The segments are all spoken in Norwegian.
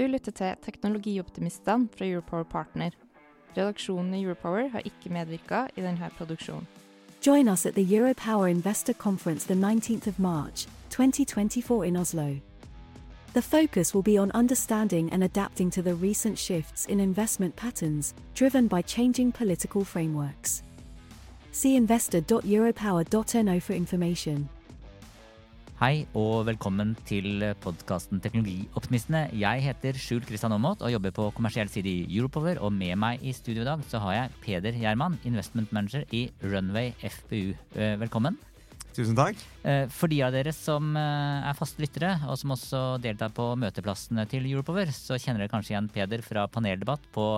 Du lytter til Teknologioptimistene fra Europower Partner. Redaksjonen i Europower har ikke medvirka i denne produksjonen. Join us at the Europower Investor Conference the 19th of March, 2024 in Oslo. The focus will be on understanding and adapting to the recent shifts in investment patterns driven by changing political frameworks. See investor.europower.no for information. Hei og velkommen til podkasten Teknologioptimistene. Jeg heter Skjul Kristian Aamodt og jobber på kommersiell side i Europower. Og med meg i studio i dag så har jeg Peder Gjerman, investment manager i Runway FPU. Eh, velkommen. Tusen takk. Eh, for de av dere som eh, er faste lyttere, og som også deltar på møteplassene til Europower, så kjenner dere kanskje igjen Peder fra paneldebatt på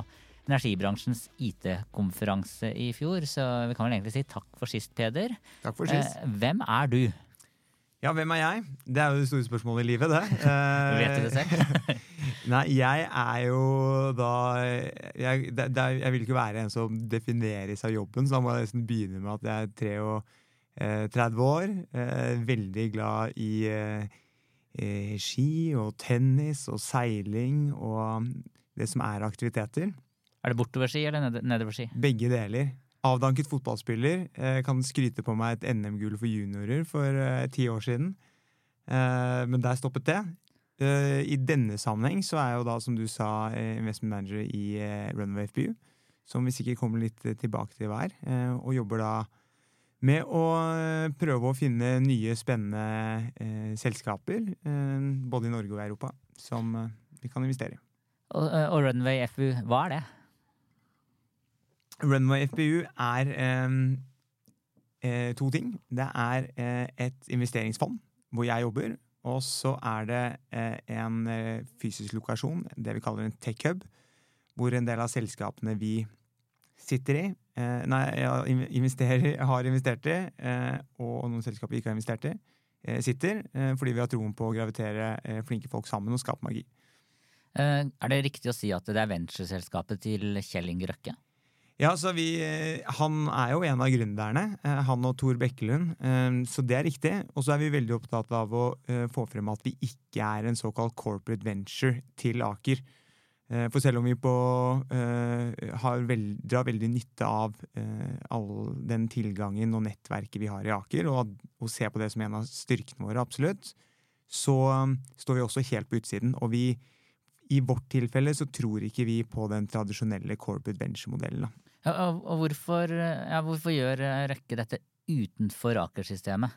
energibransjens IT-konferanse i fjor. Så vi kan vel egentlig si takk for sist, Peder. Takk for sist. Hvem er du? Ja, hvem er jeg? Det er jo det store spørsmålet i livet, det. Vet du det selv? Nei, jeg er jo da jeg, det, det, jeg, vil ikke være en som defineres av jobben, så da må jeg nesten begynne med at jeg er 33 år. Eh, veldig glad i eh, ski og tennis og seiling og det som er aktiviteter. Er det bortoverski eller nedoverski? Begge deler. Avdanket fotballspiller. Jeg kan skryte på meg et NM-gull for juniorer for eh, ti år siden. Eh, men der stoppet det. Eh, I denne sammenheng så er jeg jo da, som du sa, eh, investment manager i eh, Runway FPU. Som vi sikkert kommer litt tilbake til hver. og jobber da med å prøve å finne nye, spennende selskaper, både i Norge og Europa, som vi kan investere i. Og, og Runway FPU, hva er det? Runway FPU er eh, to ting. Det er eh, et investeringsfond hvor jeg jobber. Og så er det eh, en eh, fysisk lokasjon, det vi kaller en tech-hub, hvor en del av selskapene vi sitter i eh, Nei, har investert i, eh, og noen selskaper vi ikke har investert i, sitter. fordi vi har troen på å gravitere flinke folk sammen og skape magi. Er det riktig å si at det er ventureselskapet til Kjell Inge Røkke? Ja, så vi, eh, Han er jo en av gründerne, eh, han og Tor Bekkelund, eh, så det er riktig. Og så er vi veldig opptatt av å få frem at vi ikke er en såkalt corporate venture til Aker. For selv om vi på, veld, drar veldig nytte av all den tilgangen og nettverket vi har i Aker, og, og ser på det som en av styrkene våre, absolutt, så står vi også helt på utsiden. Og vi, i vårt tilfelle så tror ikke vi på den tradisjonelle corporate venture-modellen. Og, og hvorfor, ja, hvorfor, gjør eh, Røkke dette utenfor Aker-systemet?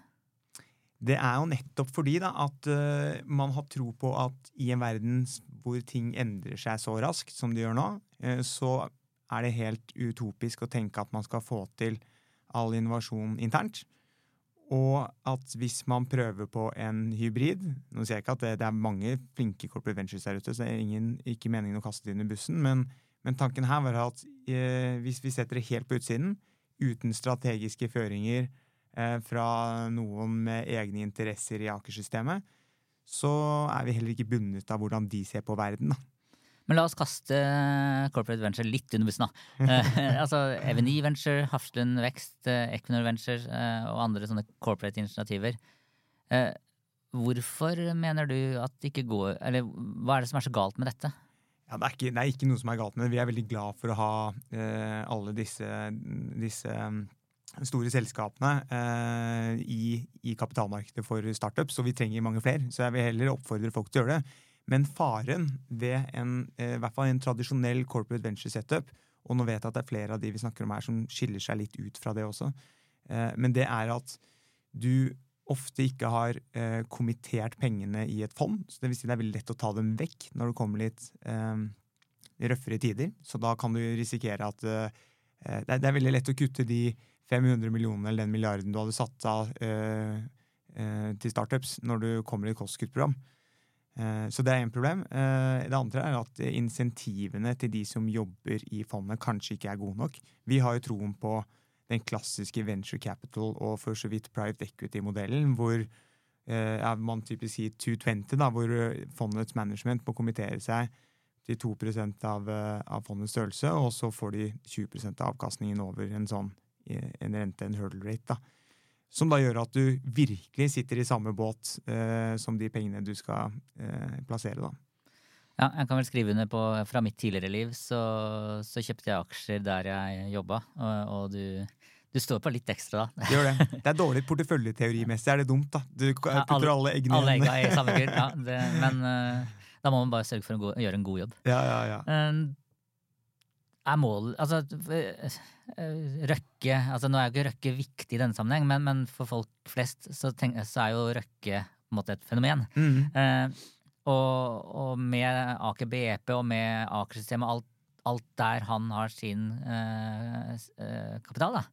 Det er jo nettopp fordi da, at uh, man har tro på at i en verden hvor ting endrer seg så raskt som de gjør nå, uh, så er det helt utopisk å tenke at man skal få til all innovasjon internt. Og at hvis man prøver på en hybrid Nå sier jeg ikke at det, det er mange flinke corporate ventures der ute, så det er ingen, ikke meningen å kaste det inn i bussen, men men tanken her var at eh, hvis vi setter det helt på utsiden, uten strategiske føringer eh, fra noen med egne interesser i Aker-systemet, så er vi heller ikke bundet av hvordan de ser på verden. da. Men la oss kaste Corporate Venture litt under bussen, da. eh, altså Eveny Venture, Hafslund Vekst, eh, Equinor Venture eh, og andre sånne corporate initiativer. Eh, hvorfor mener du at det ikke går Eller hva er det som er så galt med dette? Ja, det, er ikke, det er ikke noe som er galt med det. Vi er veldig glad for å ha eh, alle disse, disse mm, store selskapene eh, i, i, kapitalmarkedet for startups, og vi trenger mange flere. Så jeg vil heller oppfordre folk til å gjøre det. Men faren ved en, eh, hvert fall en tradisjonell corporate venture setup, og nå vet jeg at det er flere av de vi snakker om her som skiller seg litt ut fra det også, eh, men det er at du ofte ikke har eh, kommittert pengene i et fond. så Det vil si det er veldig lett å ta dem vekk når det kommer litt eh, røffere tider. Så da kan du risikere at eh, det, er, det, er, veldig lett å kutte de 500 millionene eller den milliarden du hadde satt av eh, eh, til startups når du kommer i et kostkuttprogram. Eh, så det er én problem. Det andre er at insentivene til de som jobber i fondet, kanskje ikke er gode nok. Vi har jo troen på den klassiske venture capital og for så vidt private equity-modellen, hvor eh, man typisk sier 220, da, hvor fondets management må kommentere seg til 2 av, av fondets størrelse, og så får de 20 av avkastningen over en sånn en rente, en hurdle rate. da. Som da gjør at du virkelig sitter i samme båt eh, som de pengene du skal eh, plassere. da. Ja, jeg kan vel skrive under på Fra mitt tidligere liv så, så kjøpte jeg aksjer der jeg jobba, og, og du, du, står på litt ekstra da. Gjør det. Det er dårlig porteføljeteorimessig, er det dumt, da. Du putter ja, alle, alle eggene alle egga i samme kurv. Ja, det, men uh, da må man bare sørge for å, gå, gjøre en god jobb. Ja, ja, ja. Uh, er mål Altså, Røkke altså Nå er jo ikke Røkke viktig i denne sammenheng, men, men for folk flest så, tenk, så, er jo Røkke på en måte et fenomen. Mm. Eh, og, og, med Aker BP og med Aker-systemet, alt, alt, der han har sin eh, eh kapital, da.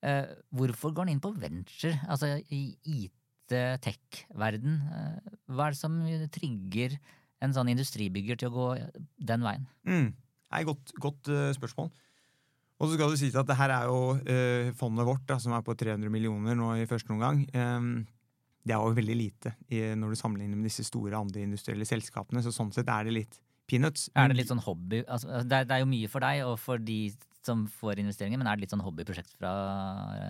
Eh, hvorfor går han inn på venture, altså i IT-tech-verden? Eh, hva er det som trigger en sånn industribygger til å gå den veien? Mm. Nei, godt, godt uh, spørsmål. Og så skal du si at det her er jo uh, fondet vårt, da, som er på 300 millioner nå i første omgang. Um, det er jo veldig lite i, når du sammenligner med disse store andre industrielle selskapene. Så sånn sett er det litt peanuts. Er det litt sånn hobby? Altså, det, er, det, er, jo mye for deg og for de som får investeringer, men er det litt sånn hobbyprosjekt fra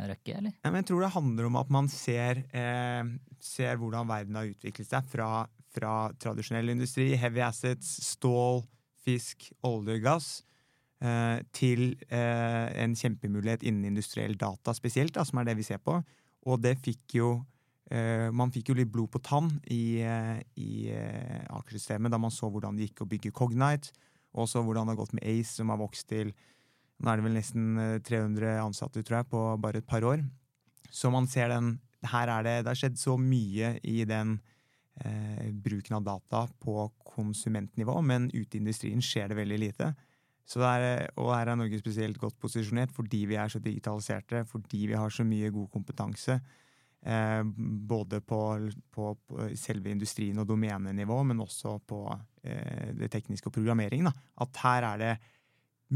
Røkke, eller? Ja, jeg tror det handler om at man ser, eh, ser hvordan verden har utviklet seg fra, fra tradisjonell industri, heavy assets, stål, fisk, olje gass, eh, til eh, en kjempemulighet innen industriell data spesielt, da, som er det vi ser på. Og det fikk jo eh, Man fikk jo litt blod på tann i, i Aker-systemet da man så hvordan det gikk å bygge Cognite, og så hvordan det har gått med Ace, som har vokst til Nå er det vel nesten 300 ansatte, tror jeg, på bare et par år. Så man ser den Her er det Det har skjedd så mye i den eh, bruken av data på konsumentnivå, men ute i industrien skjer det veldig lite. Er, og her er Norge spesielt godt posisjonert fordi vi er så digitaliserte, fordi vi har så mye god kompetanse. Eh, både på, på, på, selve industrien og domenenivå, men også på eh, det tekniske og programmering. Da. At her er det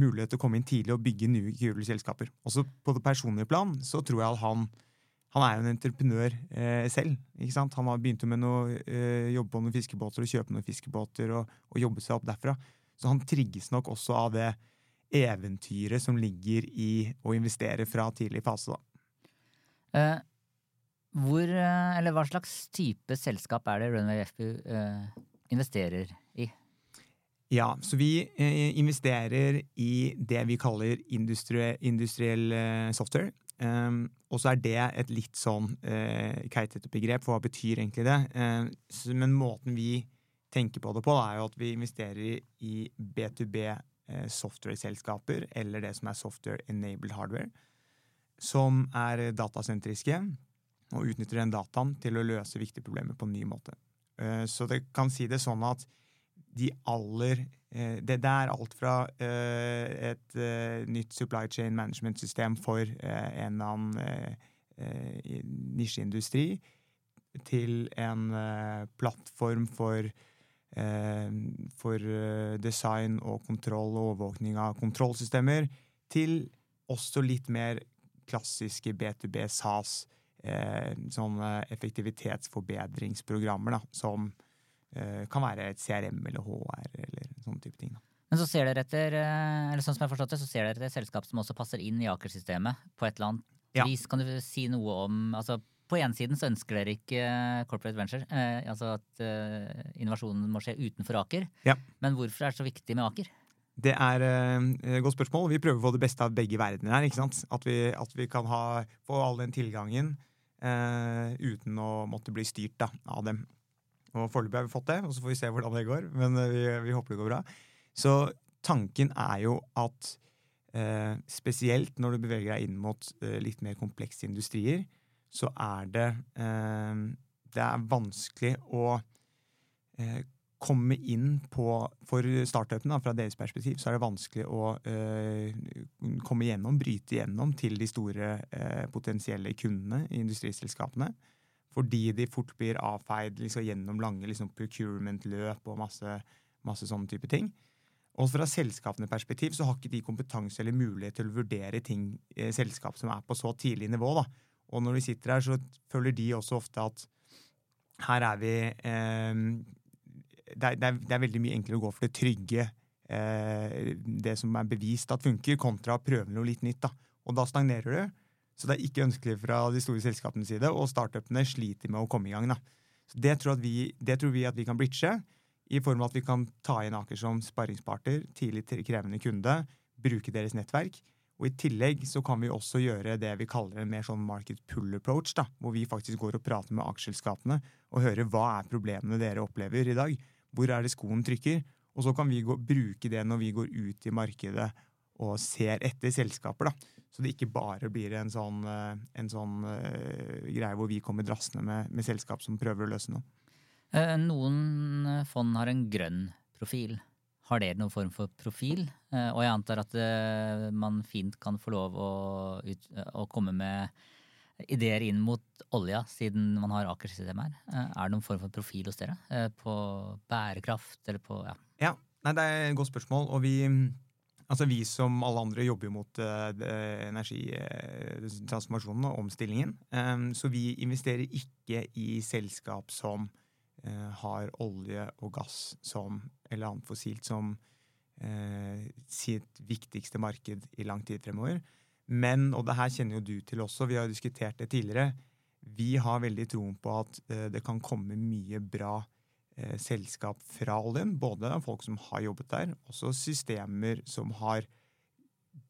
mulighet til å komme inn tidlig og bygge nye kule selskaper. Også på det personlige plan så tror jeg at han han er jo en entreprenør eh, selv. ikke sant? Han har begynt med noe, eh, jobbe på noen fiskebåter og kjøpe noen fiskebåter og, og, jobbe seg opp derfra. Så han trigges nok også av det eventyret som ligger i å investere fra tidlig fase. da. Eh, hvor, eh, eller hva slags type selskap er det Runway FPU eh, investerer i? Ja, så vi eh, investerer i det vi kaller industrie, industriell software. Um, og så er det et litt sånn uh, keitete begrep, for hva betyr egentlig det? Uh, men måten vi tenker på det på, er jo at vi investerer i B2B uh, software-selskaper, eller det som er software enabled hardware, som er datasentriske og utnytter den dataen til å løse viktige problemer på en ny måte. Uh, så det kan si det sånn at de aller eh, det, er alt fra uh, et nytt supply chain management-system for en eller annen nisjeindustri til en plattform for, for design og kontroll og overvåkning av kontrollsystemer, til også litt mer klassiske B2B SAS, sånne effektivitetsforbedringsprogrammer, da, som Eh, kan være et CRM eller HR eller sånne type ting. Da. Men så ser dere etter eh, eller sånn som jeg forstått det, så ser dere etter et selskap som også passer inn i Aker-systemet på et eller annet ja. vis. Kan du si noe om altså På ene siden så ønsker dere ikke eh, corporate venture, eh, altså at eh, innovasjonen må skje utenfor Aker. Ja. Men hvorfor er det så viktig med Aker? Det er et godt spørsmål. Vi prøver å få det beste av begge verdener her. ikke sant? At vi, at vi kan ha, få all den tilgangen eh, uten å måtte bli styrt da, av dem. Og Foreløpig har vi fått det, og så får vi se hvordan det går. Men eh, vi, vi håper det går bra. Så tanken er jo at eh, spesielt når du beveger deg inn mot eh, litt mer komplekse industrier, så er det eh, Det er vanskelig å eh, komme inn på For startupene, fra deres perspektiv, så er det vanskelig å eh, komme gjennom, bryte gjennom til de store potensielle kundene i industriselskapene. fordi de fort blir avfeid liksom, gjennom lange liksom, procurement-løp og masse, masse sånne type ting. Og fra selskapene perspektiv så har ikke de kompetanse eller mulighet til å vurdere ting i selskap som er på så tidlig nivå. da. Og når de sitter her, så føler de også ofte at her er vi eh, det, er, det, er, veldig mye enklere å gå for det trygge, eh, det som er bevist at funker, kontra å prøve noe litt nytt. da. Og da stagnerer du. Så det er ikke ønskelig fra de store selskapenes side, og startupene sliter med å komme i gang. da. Så det tror, vi, det tror, vi, at vi kan bridge, i form av at vi kan ta inn Aker som sparringspartner, tidlig krevende kunde, bruke deres nettverk. Og I tillegg så kan vi også gjøre det vi kaller en mer sånn market pull approach, da, hvor vi faktisk går og prater med aksjeselskapene og hører hva er problemene dere opplever i dag. Hvor er det skoen trykker? Og så kan vi gå, bruke det når vi går ut i markedet og ser etter selskaper. da. Så det ikke bare blir en sånn, eh, en sånn uh, greie hvor vi kommer drassende med, med, selskap som prøver å løse noe. Eh, noen fond har en grønn profil. Har dere noen form for profil? Og jeg antar at man fint kan få lov å, ut, å komme med ideer inn mot olja, siden man har Aker-systemet her. Er det noen form for profil hos dere? På bærekraft eller på ja. ja. Nei, det er et godt spørsmål. Og vi Altså Vi som alle andre jobber jo mot uh, energitransformasjonen og omstillingen. Um, så vi investerer ikke i selskap som uh, har olje og gass som, eller annet fossilt som uh, sitt viktigste marked i lang tid fremover. Men, og det her kjenner jo du til også, vi har diskutert det tidligere, vi har veldig troen på at det kan komme mye bra eh, selskap fra oljen. Både folk som har jobbet der, også systemer som har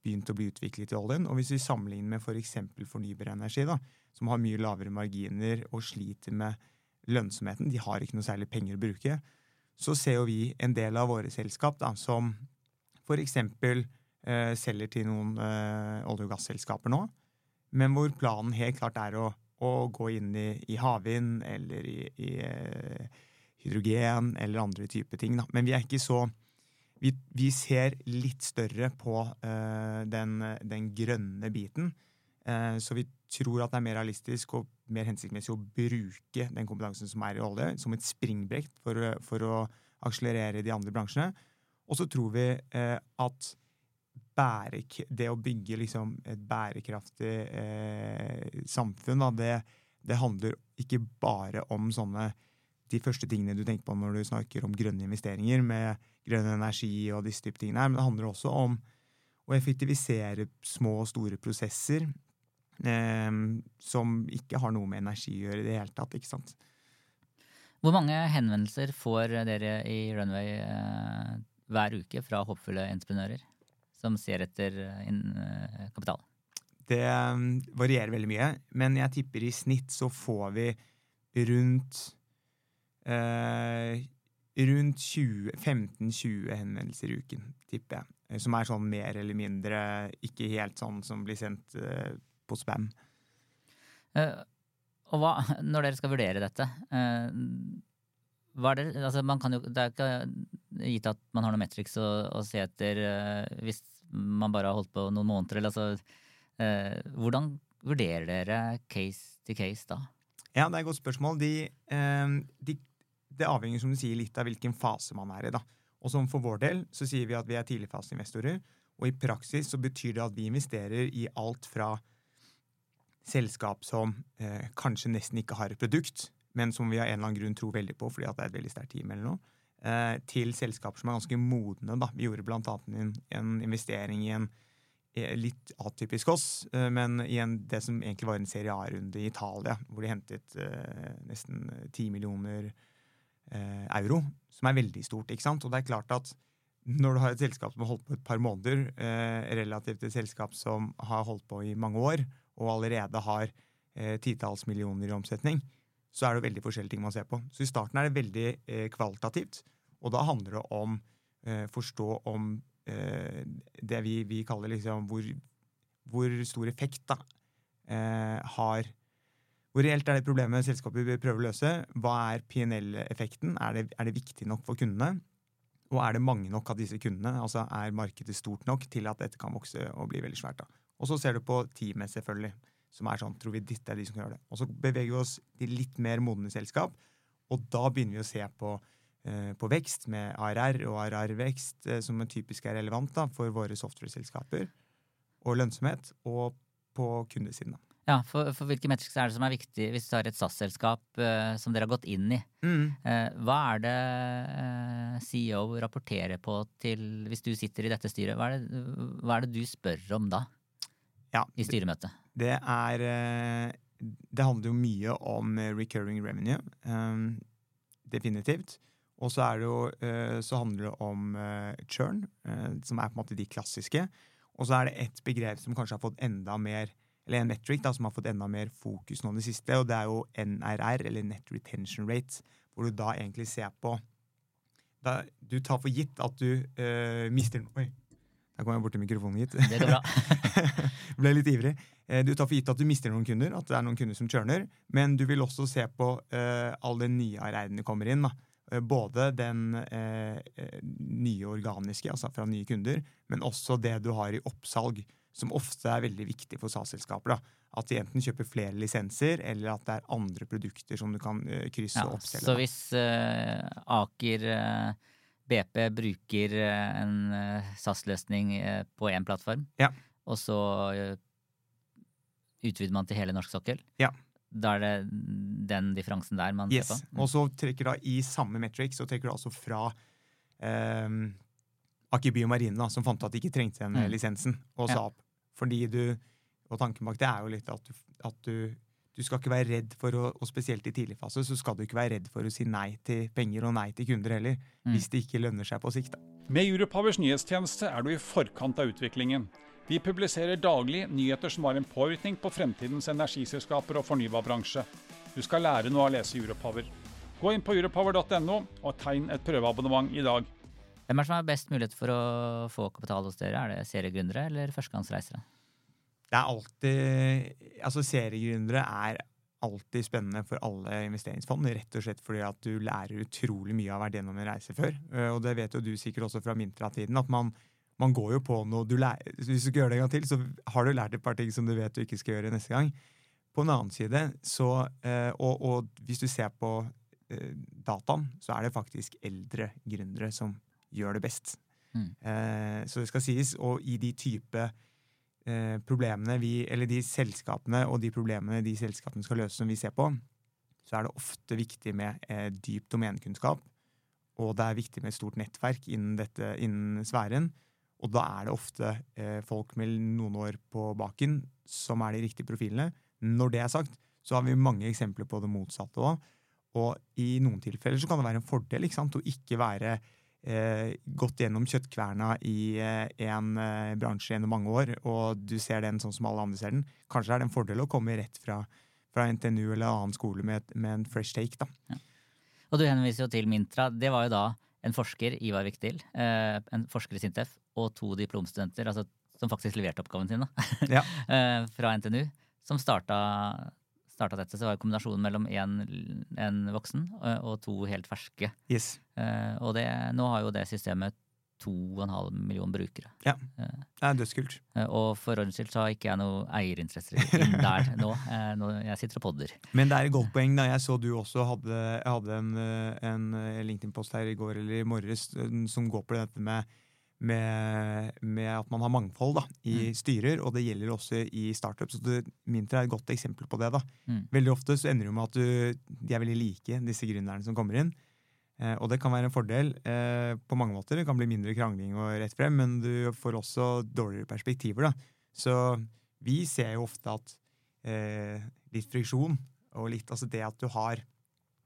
begynt å bli utviklet i oljen. Og hvis vi sammenligner med f.eks. For fornybar energi, da, som har mye lavere marginer og sliter med lønnsomheten, de har ikke noe særlig penger å bruke, så ser jo vi en del av våre selskap da, som f.eks. Eh, selger til noen eh, olje- og gasselskaper nå, men hvor planen helt klart er å, å gå inn i, i havvind eller i, i eh, hydrogen eller andre typer ting. Da. Men vi er ikke så Vi, vi ser litt større på uh, den, den, grønne biten. Uh, så vi tror at det er mer realistisk og mer hensiktsmessig å bruke den kompetansen som er i olje, som et springbrett for, for, å akselerere de andre bransjene. Og så tror vi uh, at det å bygge liksom et bærekraftig samfunn, da, det, det handler ikke bare om sånne de første tingene du tenker på når du snakker om grønne investeringer, med grønn energi og disse type tingene her. Men det handler også om å effektivisere små og store prosesser eh, som ikke har noe med energi å gjøre i det hele tatt. ikke sant? Hvor mange henvendelser får dere i Runway eh, hver uke fra håpfulle entreprenører som ser etter eh, kapital? Det eh, varierer veldig mye, men jeg tipper i snitt så får vi rundt eh, rundt 15-20 henvendelser i uken, tipper jeg. Eh, som er sånn mer eller mindre ikke helt sånn som blir sendt eh, på spam. Uh, og hva, når dere skal vurdere dette uh, det, altså man kan jo, det er ikke gitt at man har noen metrics å, å se etter hvis man bare har holdt på noen måneder. Eller, altså, hvordan vurderer dere case to case da? Ja, det er et godt spørsmål. De, de det avhenger som du sier, litt av hvilken fase man er i. da. Og som For vår del så sier vi at vi er tidligfaseinvestorer. Og i praksis så betyr det at vi investerer i alt fra selskap som eh, kanskje nesten ikke har et produkt, men som vi av en eller annen grunn tror veldig på fordi at det er et veldig sterkt team, eller noe, eh, til selskaper som er ganske modne. da. Vi gjorde annet en, en investering i en litt atypisk oss, eh, men i en, det som egentlig var en Serie A-runde i Italia, hvor de hentet eh, nesten 10 millioner eh, euro, som er veldig stort. ikke sant? Og det er klart at når du har et selskap som har holdt på et par måneder, eh, relativt et selskap som har holdt på i mange år, og allerede har eh, titalls millioner i omsetning, så er det veldig forskjellige ting man ser på. Så i starten er det veldig eh, kvalitativt, og da handler det om eh, forstå om eh, det vi, vi, kaller liksom hvor, hvor stor effekt da, eh, har hvor reelt er det problemet selskapet prøver å løse? Hva er PNL-effekten? Er, er, det viktig nok for kundene? Og er det mange nok av disse kundene? Altså Er markedet stort nok til at dette kan vokse og bli veldig svært? da? Og så ser du på teamet, selvfølgelig. Som er sånn, tror vi dette er de som kan gjøre det. Og så beveger vi oss til litt mer modne selskap, og da begynner vi å se på, eh, på vekst med ARR og ARR-vekst, eh, som typisk er relevant da, for våre software-selskaper, og lønnsomhet, og på kundesiden. da. Ja, for, for hvilke metrics er det som er viktig hvis du har et SAS-selskap uh, som dere har gått inn i? Eh, hva er det uh, CEO rapporterer på til hvis du sitter i dette styret? Hva er det, hva er det du spør om da Ja, i styremøtet? Det er eh, Det handler jo mye om recurring revenue. eh, definitivt. Og så er det jo eh, Så handler det om churn, som er på en måte de klassiske. Og så er det et begrep som kanskje har fått enda mer eller en metric da, som har fått enda mer fokus nå i det siste, og det er jo NRR, eller Net Retention Rate, hvor du da egentlig ser på da, Du tar for gitt at du eh, mister Oi, der kom jeg borti mikrofonen, gitt. Det går bra. Ble litt ivrig. Eh, Du tar for gitt at du mister noen kunder, at det er noen kunder som churner. Men du vil også se på eh, all den nye RR-en som kommer inn. da. Eh, Både den eh, eh, nye organiske, altså fra nye kunder, men også det du har i oppsalg, som ofte er veldig viktig for SAS-selskaper. At de enten kjøper flere lisenser, eller at det er andre produkter som du kan eh, krysse Ja, og oppselge. så hvis Aker BP bruker en SAS-løsning på én plattform, Ja. og så utvider man til hele norsk sokkel, Ja. da er det den differansen der man Yes. ser på? Og så trekker da i samme metric så trekker du altså fra eh, Aker Biomarine, da, som fant ut at de ikke trengte den Mm. lisensen, og Ja. opp. Fordi du Og tanken bak det er jo litt at du, at du du skal ikke være redd for å, og spesielt i tidlig fase, så skal du ikke være redd for å si nei til penger og nei til kunder heller, Mm. hvis det ikke lønner seg på sikt. da. Med Europowers nyhetstjeneste er du i forkant av utviklingen. Vi publiserer daglig nyheter som har en påvirkning på fremtidens energiselskaper og fornybarbransje. Du skal lære noe av å lese Europower. Gå inn på europower.no og tegn et prøveabonnement i dag. Hvem er det som har best mulighet for å få kapital hos dere? Er det seriegründere eller førstegangsreisere? Det er alltid Altså, seriegründere er alltid spennende for alle investeringsfond, rett og slett fordi at du lærer utrolig mye av å ha vært gjennom en reise før. Eh, Og det vet jo du sikkert også fra Mintra-tiden, at man, man går jo på noe du lærer, Hvis du skal gjøre det en gang til, så har du lært et par ting som du vet du ikke skal gjøre neste gang. På en annen side, så eh, og, og hvis du ser på eh, dataen, så er det faktisk eldre gründere som gjør det best. Mm. Eh, så det skal sies. Og i de type eh, problemene vi, eller de selskapene og de problemene de selskapene skal løse som vi ser på, så er det ofte viktig med eh, dyp domenekunnskap. Og det er viktig med et stort nettverk innen, dette, innen sfæren. Og da er det ofte eh, folk med noen år på baken som er de riktige profilene. Når det er sagt, så har vi mange eksempler på det motsatte òg. Og i noen tilfeller så kan det være en fordel ikke sant, å ikke være eh, gått gjennom kjøttkverna i eh, en eh, bransje gjennom mange år, og du ser den sånn som alle andre ser den. Kanskje er det en fordel å komme rett fra, fra NTNU eller annen skole med, med en fresh take. da. Og du henviser jo til Mintra. Det var jo da en forsker, Ivar Viktil, eh, en forsker i Sintef, og to diplomstudenter, altså, som faktisk leverte oppgaven sin, da, Ja. eh, fra NTNU, som starta, starta dette. Så det var kombinasjonen kombinasjon mellom en, en voksen eh, og to helt ferske. Yes. Og det, nå har jo det systemet 2,5 million brukere. Ja, Det er dødskult. Eh, og for ordens skyld så har ikke jeg noe eierinteresser inn der nå. Eh, nå. Jeg sitter og podder. Men det er et godt poeng. da. Jeg så du også hadde, hadde en, eh, en eh, LinkedIn-post her i går eller i morges eh, som går på dette med, med, med at man har mangfold da, i Mm. styrer, og det gjelder også i startups. Mintra er et godt eksempel på det. da. Mm. Veldig ofte så ender det med at du, de er veldig like, disse gründerne som kommer inn. Eh, og det kan være en fordel eh, på mange måter. Det kan bli mindre krangling og rett frem, men du får også dårligere perspektiver. da. Så vi ser jo ofte at eh, litt friksjon og litt altså det at du har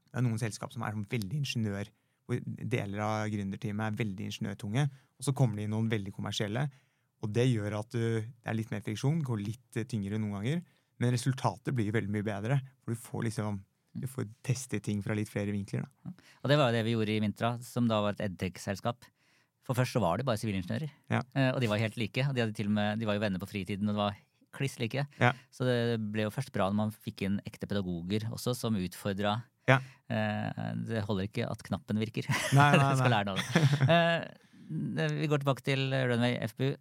det er noen selskap som er sånn veldig ingeniør, hvor deler av gründerteamet er veldig ingeniørtunge, og så kommer det inn noen veldig kommersielle. Og det gjør at du, det er litt mer friksjon, går litt tyngre noen ganger, men resultatet blir veldig mye bedre. For du får liksom du får teste ting fra litt flere vinkler. da. Og det var jo det vi gjorde i Mintra, som da var et edtech-selskap. For først så var det bare sivilingeniører. Ja. Eh, og de var helt like. Og de, hadde til og med, de var jo venner på fritiden, og det var kliss like. Ja. Så det ble jo først bra når man fikk inn ekte pedagoger også, som utfordra. Ja. Eh, det holder ikke at knappen virker. Nei, nei, nei. skal lære noe av det. Eh, vi går tilbake til Runway FPU.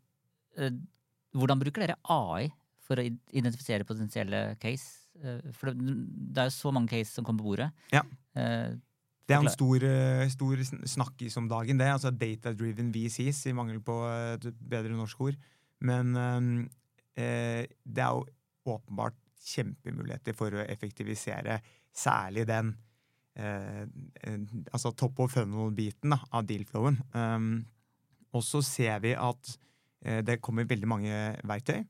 Hvordan bruker dere AI for å identifisere potensielle case? Eh, for det er jo så mange case som kommer på bordet. Ja. Eh, det er en stor, stor snakkis om dagen, det. altså Data-driven VCs, i mangel på et bedre norsk ord. Men eh, det er jo åpenbart kjempemuligheter for å effektivisere særlig den eh, altså top of funnel-biten av deal-flowen. Um, og så ser vi at eh, det kommer veldig mange verktøy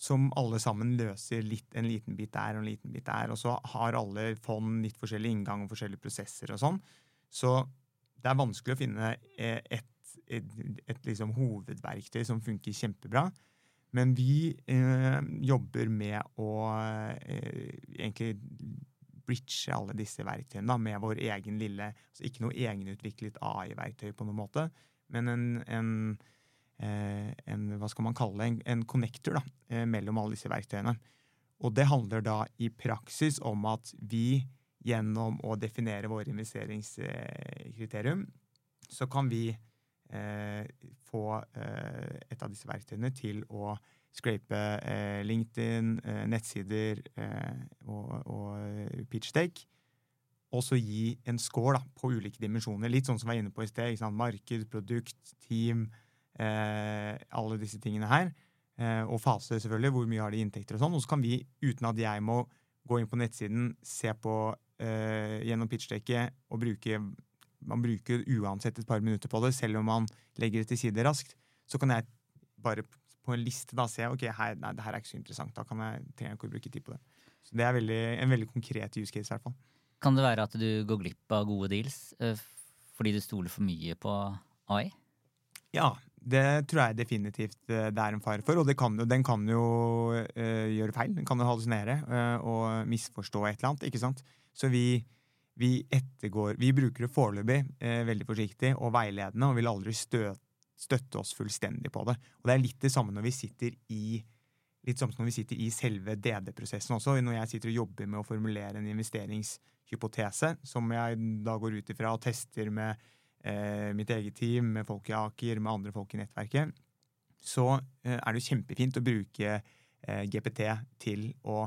som alle sammen løser litt, en liten bit der og en liten bit der. Og så har alle fond litt forskjellig inngang og forskjellige prosesser og sånn. Så det er vanskelig å finne eh, et, et, et liksom hovedverktøy som funker kjempebra. Men vi eh, jobber med å eh, egentlig bridge alle disse verktøyene da, med vår egen lille altså Ikke noe egenutviklet AI-verktøy på noen måte, men en, en en, hva skal man kalle det, en, en connector da, eh, mellom alle disse verktøyene. Og det handler da i praksis om at vi gjennom å definere våre investeringskriterium, så kan vi eh, få eh, et av disse verktøyene til å scrape eh, LinkedIn, eh, nettsider og, og pitchtake. Og så gi en score da, på ulike dimensjoner. Litt sånn som vi var inne på i sted. Marked, produkt, team, eh, alle disse tingene her. Eh, og fase, selvfølgelig. Hvor mye har de inntekter og sånn. Og så kan vi, uten at jeg må gå inn på nettsiden, se på eh, gjennom pitchdekket og bruke Man bruker uansett et par minutter på det, selv om man legger det til side raskt. Så kan jeg bare på en liste da se ok, her, nei, det her er ikke så interessant. Da kan jeg, trenger jeg ikke å bruke tid på det. Så Det er veldig, en veldig konkret use case. i hvert fall. Kan det være at du går glipp av gode deals fordi du stoler for mye på AI? Ja, det tror jeg definitivt eh, det er en fare for. Og kan den kan jo uh, gjøre feil. Den kan jo hallusinere uh, og misforstå et eller annet. ikke sant? Så vi, vi ettergår Vi bruker det foreløpig uh, veldig forsiktig og veiledende og vil aldri stø, støtte oss fullstendig på det. Og det er litt det samme når vi sitter i litt som når vi sitter i selve DD-prosessen også. Når jeg sitter og jobber med å formulere en investeringshypotese, som jeg da går ut ifra og tester med mitt eget team, med folk i Aker, med andre folk i nettverket, så eh, er det jo kjempefint å bruke eh, GPT til å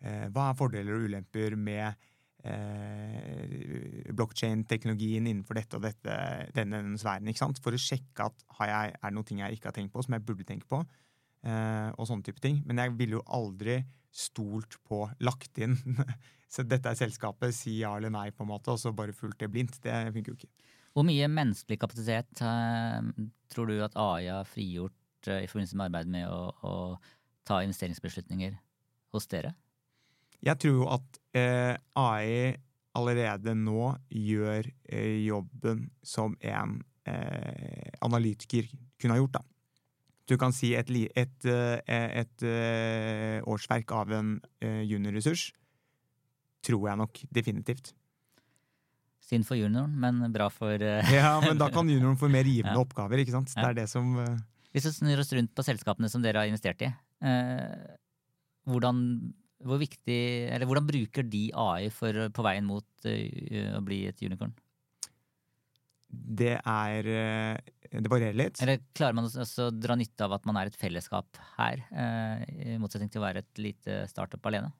eh, Hva er fordeler og ulemper med eh, blokkjein-teknologien innenfor dette og dette, denne, denne sfæren, ikke sant? for å sjekke at jeg, er det noen ting jeg ikke har tenkt på, som jeg burde tenke på. eh, og sånne type ting. Men jeg ville jo aldri stolt på lagt inn Så dette er selskapet, si ja eller nei, på en måte, og så bare fulgt det blindt. Det funker jo ikke. Hvor mye menneskelig kapasitet eh, tror du at AI har frigjort eh, i forbindelse med arbeidet med å, å, ta investeringsbeslutninger hos dere? Jeg tror at eh, AI allerede nå gjør eh, jobben som en eh, analytiker kunne ha gjort. da. Du kan si et, et, eh, et, et årsverk av en juniorressurs tror jeg nok definitivt. Synd for junioren, men bra for uh... Ja, men da kan junioren få mer givende ja. oppgaver, ikke sant. Det er det som uh... Hvis vi snur oss rundt på selskapene som dere har investert i, uh, hvordan, hvor viktig, eller hvordan bruker de AI for, på veien mot å bli et unicorn? Det er Det varierer litt. Eller klarer man også å dra nytte av at man er et fellesskap her, i motsetning til å være et lite startup alene?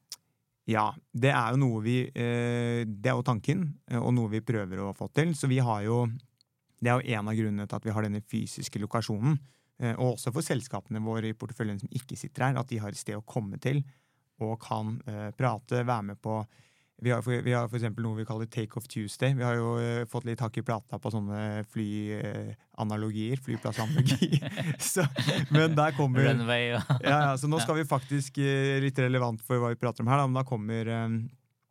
Ja, det er jo noe vi eh, Det er jo tanken, eh, og noe vi prøver å få til. Så vi har jo Det er jo en av grunnene til at vi har denne fysiske lokasjonen. Eh, og også for selskapene våre i porteføljen som ikke sitter her, at de har et sted å komme til og kan prate, være med på vi har, for, vi har for noe vi kaller Take Off Tuesday. Vi har jo uh, fått litt hakk i plata på sånne flyanalogier. Uh, Flyplassanalogi. så, men der kommer Runway og ja, ja, Så nå skal vi faktisk uh, litt relevant for hva vi prater om her, da, men da kommer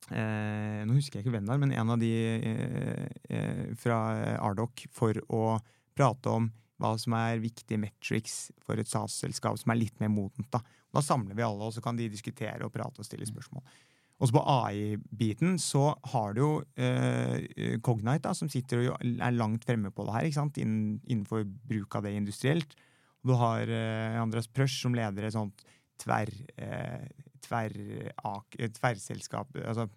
Nå husker jeg ikke hvem det er, men en av de fra Ardoc for å prate om hva som er viktige metrics for et SAS-selskap som er litt mer modent. Da. da samler vi alle, og så kan de diskutere og prate og stille spørsmål. Også på AI-biten så har du jo eh, Cognite, da, som sitter og er langt fremme på det her, ikke sant? innenfor bruk av det industrielt. Og du har eh, Andreas Prøsch som leder et sånt tverr, eh, tver, tverrselskap altså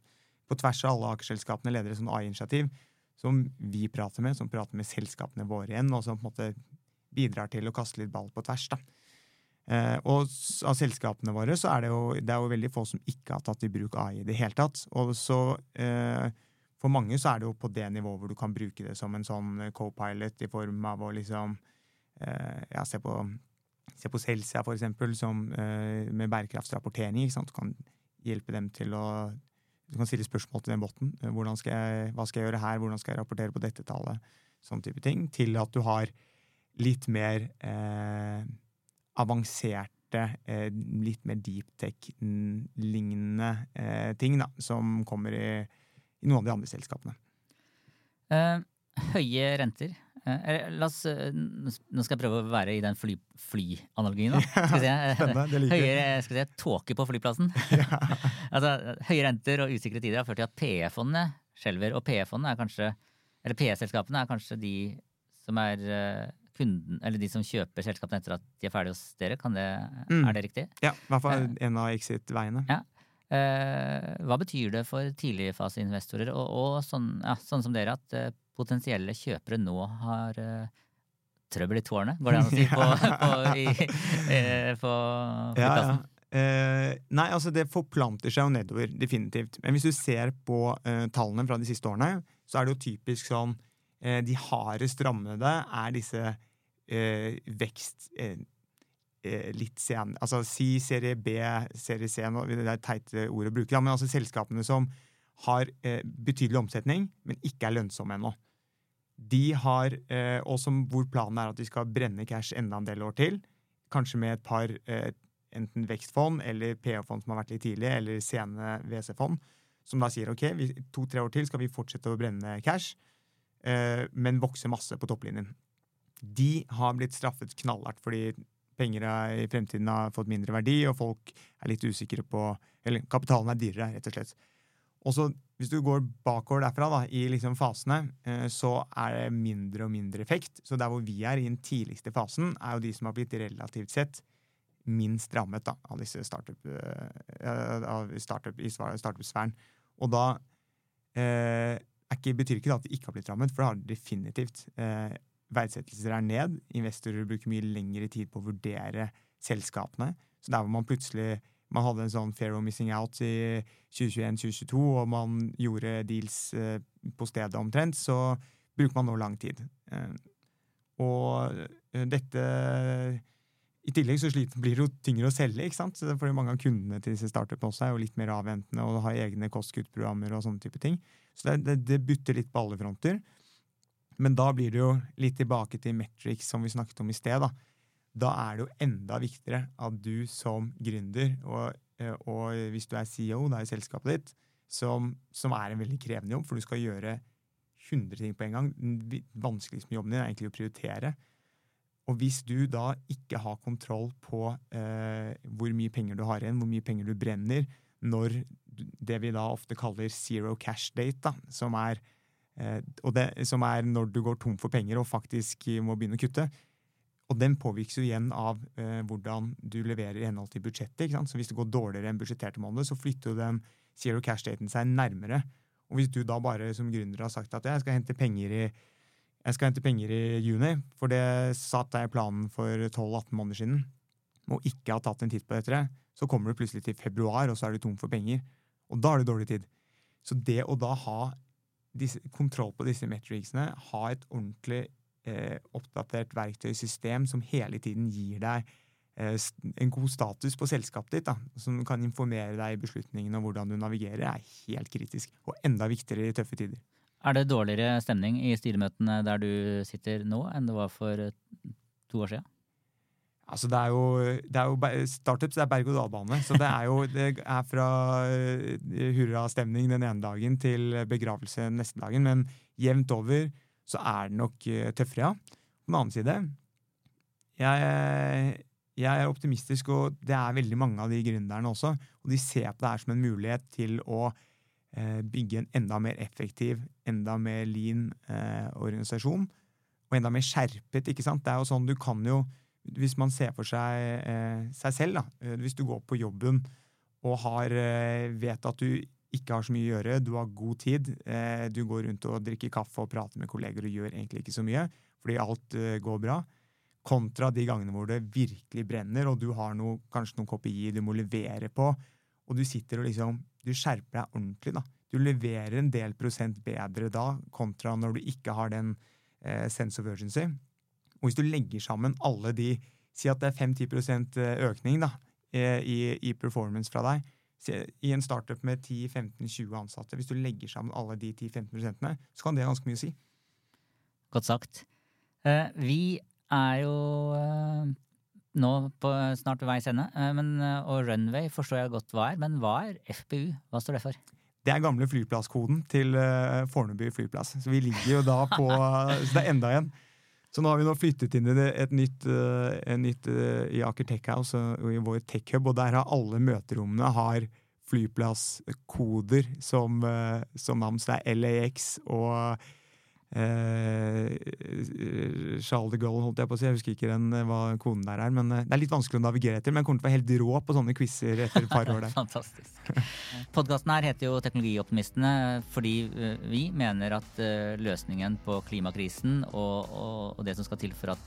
På tvers av alle akerselskapene leder et sånt AI-initiativ som vi prater med, som prater med selskapene våre igjen, og som på en måte bidrar til å kaste litt ball på tvers. da. Eh, og av selskapene våre så er det jo, det er jo veldig få som ikke har tatt i bruk AI i det hele tatt. Og så eh, for mange så er det jo på det nivået hvor du kan bruke det som en sånn eh, co-pilot i form av å liksom eh, ja, se på Se på Celsia, for eksempel, som, eh, med bærekraftsrapportering. Ikke sant? Du kan hjelpe dem til å Du kan stille spørsmål til den botten. Eh, skal jeg, hva skal jeg gjøre her? Hvordan skal jeg rapportere på dette tallet? Sånn type ting. Til at du har litt mer eh, avanserte, eh, litt mer deep tech-lignende eh, ting da, som kommer i, i noen av de andre selskapene. Eh, høye renter. Eh, oss, eh, nå skal jeg prøve å være i den fly, flyanalogien, liker jeg. Høyere skal si, tåke på flyplassen. altså, høye renter og usikre tider har ført til at PE-fondene skjelver. Og PE-fondene er PE-selskapene er kanskje de som er eh, kunden, eller de som kjøper selskapene etter at de er ferdige hos dere. Kan det, Mm. Er det riktig? Ja, i hvert fall en av exit-veiene. Ja. Eh, hva betyr det for tidligfaseinvestorer og, og sånn, ja, sånn som dere, at eh, potensielle kjøpere nå har eh, trøbbel i tårnet, går det an å si, på, på, i, eh, på Ja, ja. Eh, nei, altså det forplanter seg jo nedover, definitivt. Men hvis du ser på eh, tallene fra de siste årene, så er det jo typisk sånn eh, De hardest rammede er disse eh, vekst... Eh, eh, litt sen, altså Si serie B, serie C Det er teite teit ord å bruke, men altså selskapene som har eh, betydelig omsetning, men ikke er lønnsomme ennå. De har, eh, og som, hvor planen er at de skal brenne cash enda en del år til. Kanskje med et par eh, enten vekstfond eller PH-fond som har vært litt tidlig, eller sene WC-fond, som da sier ok, to-tre år til skal vi fortsette å brenne cash, eh, men vokser masse på topplinjen. De har blitt straffet knallhardt fordi penger er, i fremtiden har fått mindre verdi, og folk er litt usikre på Eller kapitalen er dyrere, rett og slett. Og så hvis du går bakover derfra, da, i liksom fasene, eh, så er det mindre og mindre effekt. Så der hvor vi er i den tidligste fasen, er jo de som har blitt relativt sett minst rammet da, av disse startup-sfæren. startup, startup-sfæren. Og da eh, ikke, betyr ikke at de ikke har blitt rammet, for det har de definitivt. Eh, verdsettelser er ned. Investorer bruker mye lengre tid på å vurdere selskapene. Så der hvor man plutselig man hadde en sånn fair of missing out i 2021-2022, og man gjorde deals eh, på stedet omtrent, så bruker man nå lang tid. Eh, og eh, dette I tillegg så blir det jo tyngre å selge, ikke sant? Fordi mange av kundene til disse startupene også er jo litt mer avventende og har egne kostkuttprogrammer og sånne type ting. Så det, det, det butter litt på alle fronter. Men da blir det jo litt tilbake til metrics som vi snakket om i sted. Da Da er det jo enda viktigere at du som gründer, og, eh, og hvis du er CEO da, i selskapet ditt, som, som er en veldig krevende jobb, for du skal gjøre 100 ting på en gang. Den med jobben din er egentlig å prioritere. Og hvis du da ikke har kontroll på eh, hvor mye penger du har igjen, hvor mye penger du brenner, når det vi da ofte kaller zero cash date, da, som er Eh, det, som er når du går tom for penger og faktisk må begynne å kutte. Og den påvirkes jo igjen av eh, hvordan du leverer i henhold til budsjettet. ikke sant? Så hvis det går dårligere enn budsjetterte måneder, så flytter jo den zero cash-daten seg nærmere. Og hvis du da bare som gründer har sagt at jeg skal hente penger i jeg skal hente penger i juni, for det satt jeg i planen for 12-18 måneder siden, og ikke har tatt en titt på dette, så kommer du plutselig til februar, og så er du tom for penger. Og da har du dårlig tid. Så det å da ha disse, kontroll på disse metricsene, ha et ordentlig eh, oppdatert verktøysystem som hele tiden gir deg eh, en god status på selskapet ditt, da, som kan informere deg i beslutningene og hvordan du navigerer, er helt kritisk. Og enda viktigere i tøffe tider. Er det dårligere stemning i styremøtene der du sitter nå, enn det var for eh, to år siden? Altså det er jo, jo Startups er berg-og-dal-bane. Så det er jo det er fra eh, hurrastemning den ene dagen til begravelse neste dagen. Men jevnt over så er det nok eh, tøffere, ja. På den annen side jeg, jeg er optimistisk, og det er veldig mange av de gründerne også. Og de ser på det her som en mulighet til å bygge en enda mer effektiv, enda mer lean eh, organisasjon. Og enda mer skjerpet, ikke sant. Det er jo sånn du kan jo hvis man ser for seg eh, seg selv, da. Eh, Hvis du går på jobben og har, eh, vet at du ikke har så mye å gjøre, du har god tid, eh, du går rundt og drikker kaffe og prater med kolleger og gjør egentlig ikke så mye fordi alt eh, går bra. kontra de gangene hvor det virkelig brenner, og du har noe, kanskje noen kopier du må levere på, og du sitter og liksom Du skjerper deg ordentlig, da. Du leverer en del prosent bedre da, kontra når du ikke har den eh, sense of urgency. Og hvis du legger sammen alle de Si at det er 5-10 økning da, eh, i, i performance fra deg. I en startup med 10-15-20 ansatte, hvis du legger sammen alle de 10-15 så kan det ganske mye si. Godt sagt. Eh, vi er jo eh, nå på snart veis ende, men, og Runway forstår jeg godt hva er. Men hva er FPU? Hva står det for? Det er gamle flyplasskoden til Fornebu flyplass. Så vi ligger jo da på Så det er enda en. Så nå har vi nå flyttet inn i et nytt, et nytt i Aker Tech House i vår tech hub, og der har alle møterommene har flyplasskoder som, som navn. Så det er LAX og Eh, Charles de Gaulle, holdt jeg på å si. Jeg husker ikke den, eh, hva koden der er. Men eh, Det er litt vanskelig å navigere etter, men jeg kommer til å være helt rå på sånne quizer etter et par år der. Fantastisk. Podkasten her heter jo Teknologioptimistene fordi vi mener at løsningen på klimakrisen og, og, og det som skal til for at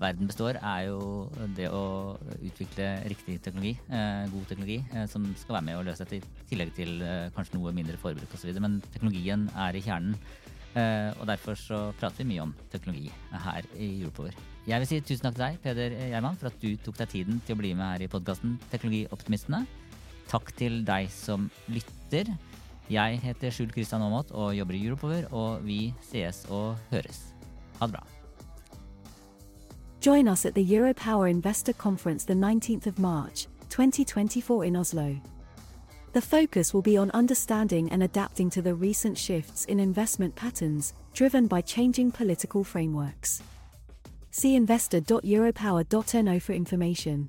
verden består, er jo det å utvikle riktig teknologi, god teknologi, som skal være med å løse dette, i tillegg til kanskje noe mindre forbruk osv. Men teknologien er i kjernen. Uh, og derfor så prater vi mye om teknologi her i Europower. Jeg vil si tusen takk til deg, Peder Gjerman, for at du tok deg tiden til å bli med her i podkasten Teknologioptimistene. Takk til deg som lytter. Jeg heter Skjul Kristian Aamodt og jobber i Europower, og vi sees og høres. Ha det bra. Join us at the Europower Investor Conference the 19th of March, 2024 in Oslo. The focus will be on understanding and adapting to the recent shifts in investment patterns, driven by changing political frameworks. See investor.europower.no for information.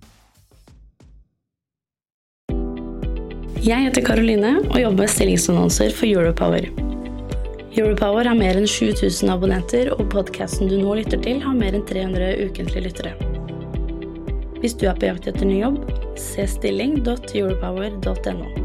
Jeg heter Karoline og jobber med stillingsannonser for Europower. Europower har mer enn 7000 abonnenter, og podkasten du nå lytter til, har mer enn 300 ukentlige lyttere. Hvis du er på jakt etter ny jobb, se stilling.europower.no.